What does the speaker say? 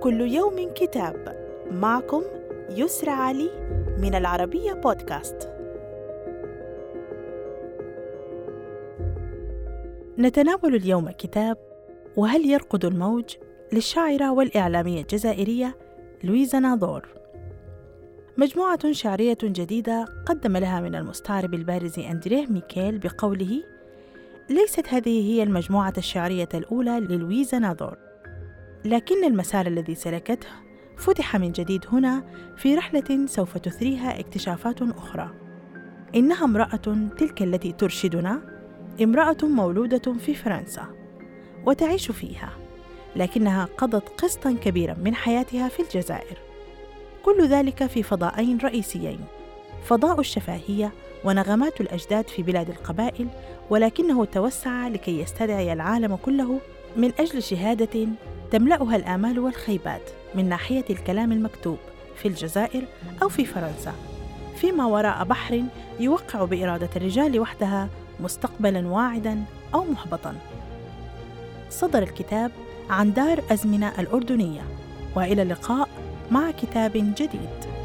كل يوم كتاب. معكم يسرى علي من العربية بودكاست. نتناول اليوم كتاب وهل يرقد الموج للشاعرة والإعلامية الجزائرية لويزا ناظور. مجموعة شعرية جديدة قدم لها من المستعرب البارز أندريه ميكيل بقوله ليست هذه هي المجموعة الشعرية الأولى للويزا ناظور. لكن المسار الذي سلكته فتح من جديد هنا في رحلة سوف تثريها اكتشافات أخرى. إنها امرأة تلك التي ترشدنا امرأة مولودة في فرنسا وتعيش فيها لكنها قضت قسطا كبيرا من حياتها في الجزائر. كل ذلك في فضاءين رئيسيين فضاء الشفاهية ونغمات الأجداد في بلاد القبائل ولكنه توسع لكي يستدعي العالم كله من أجل شهادة تملأها الآمال والخيبات من ناحية الكلام المكتوب في الجزائر أو في فرنسا فيما وراء بحر يوقع بإرادة الرجال وحدها مستقبلا واعدا أو محبطا. صدر الكتاب عن دار أزمنة الأردنية وإلى اللقاء مع كتاب جديد.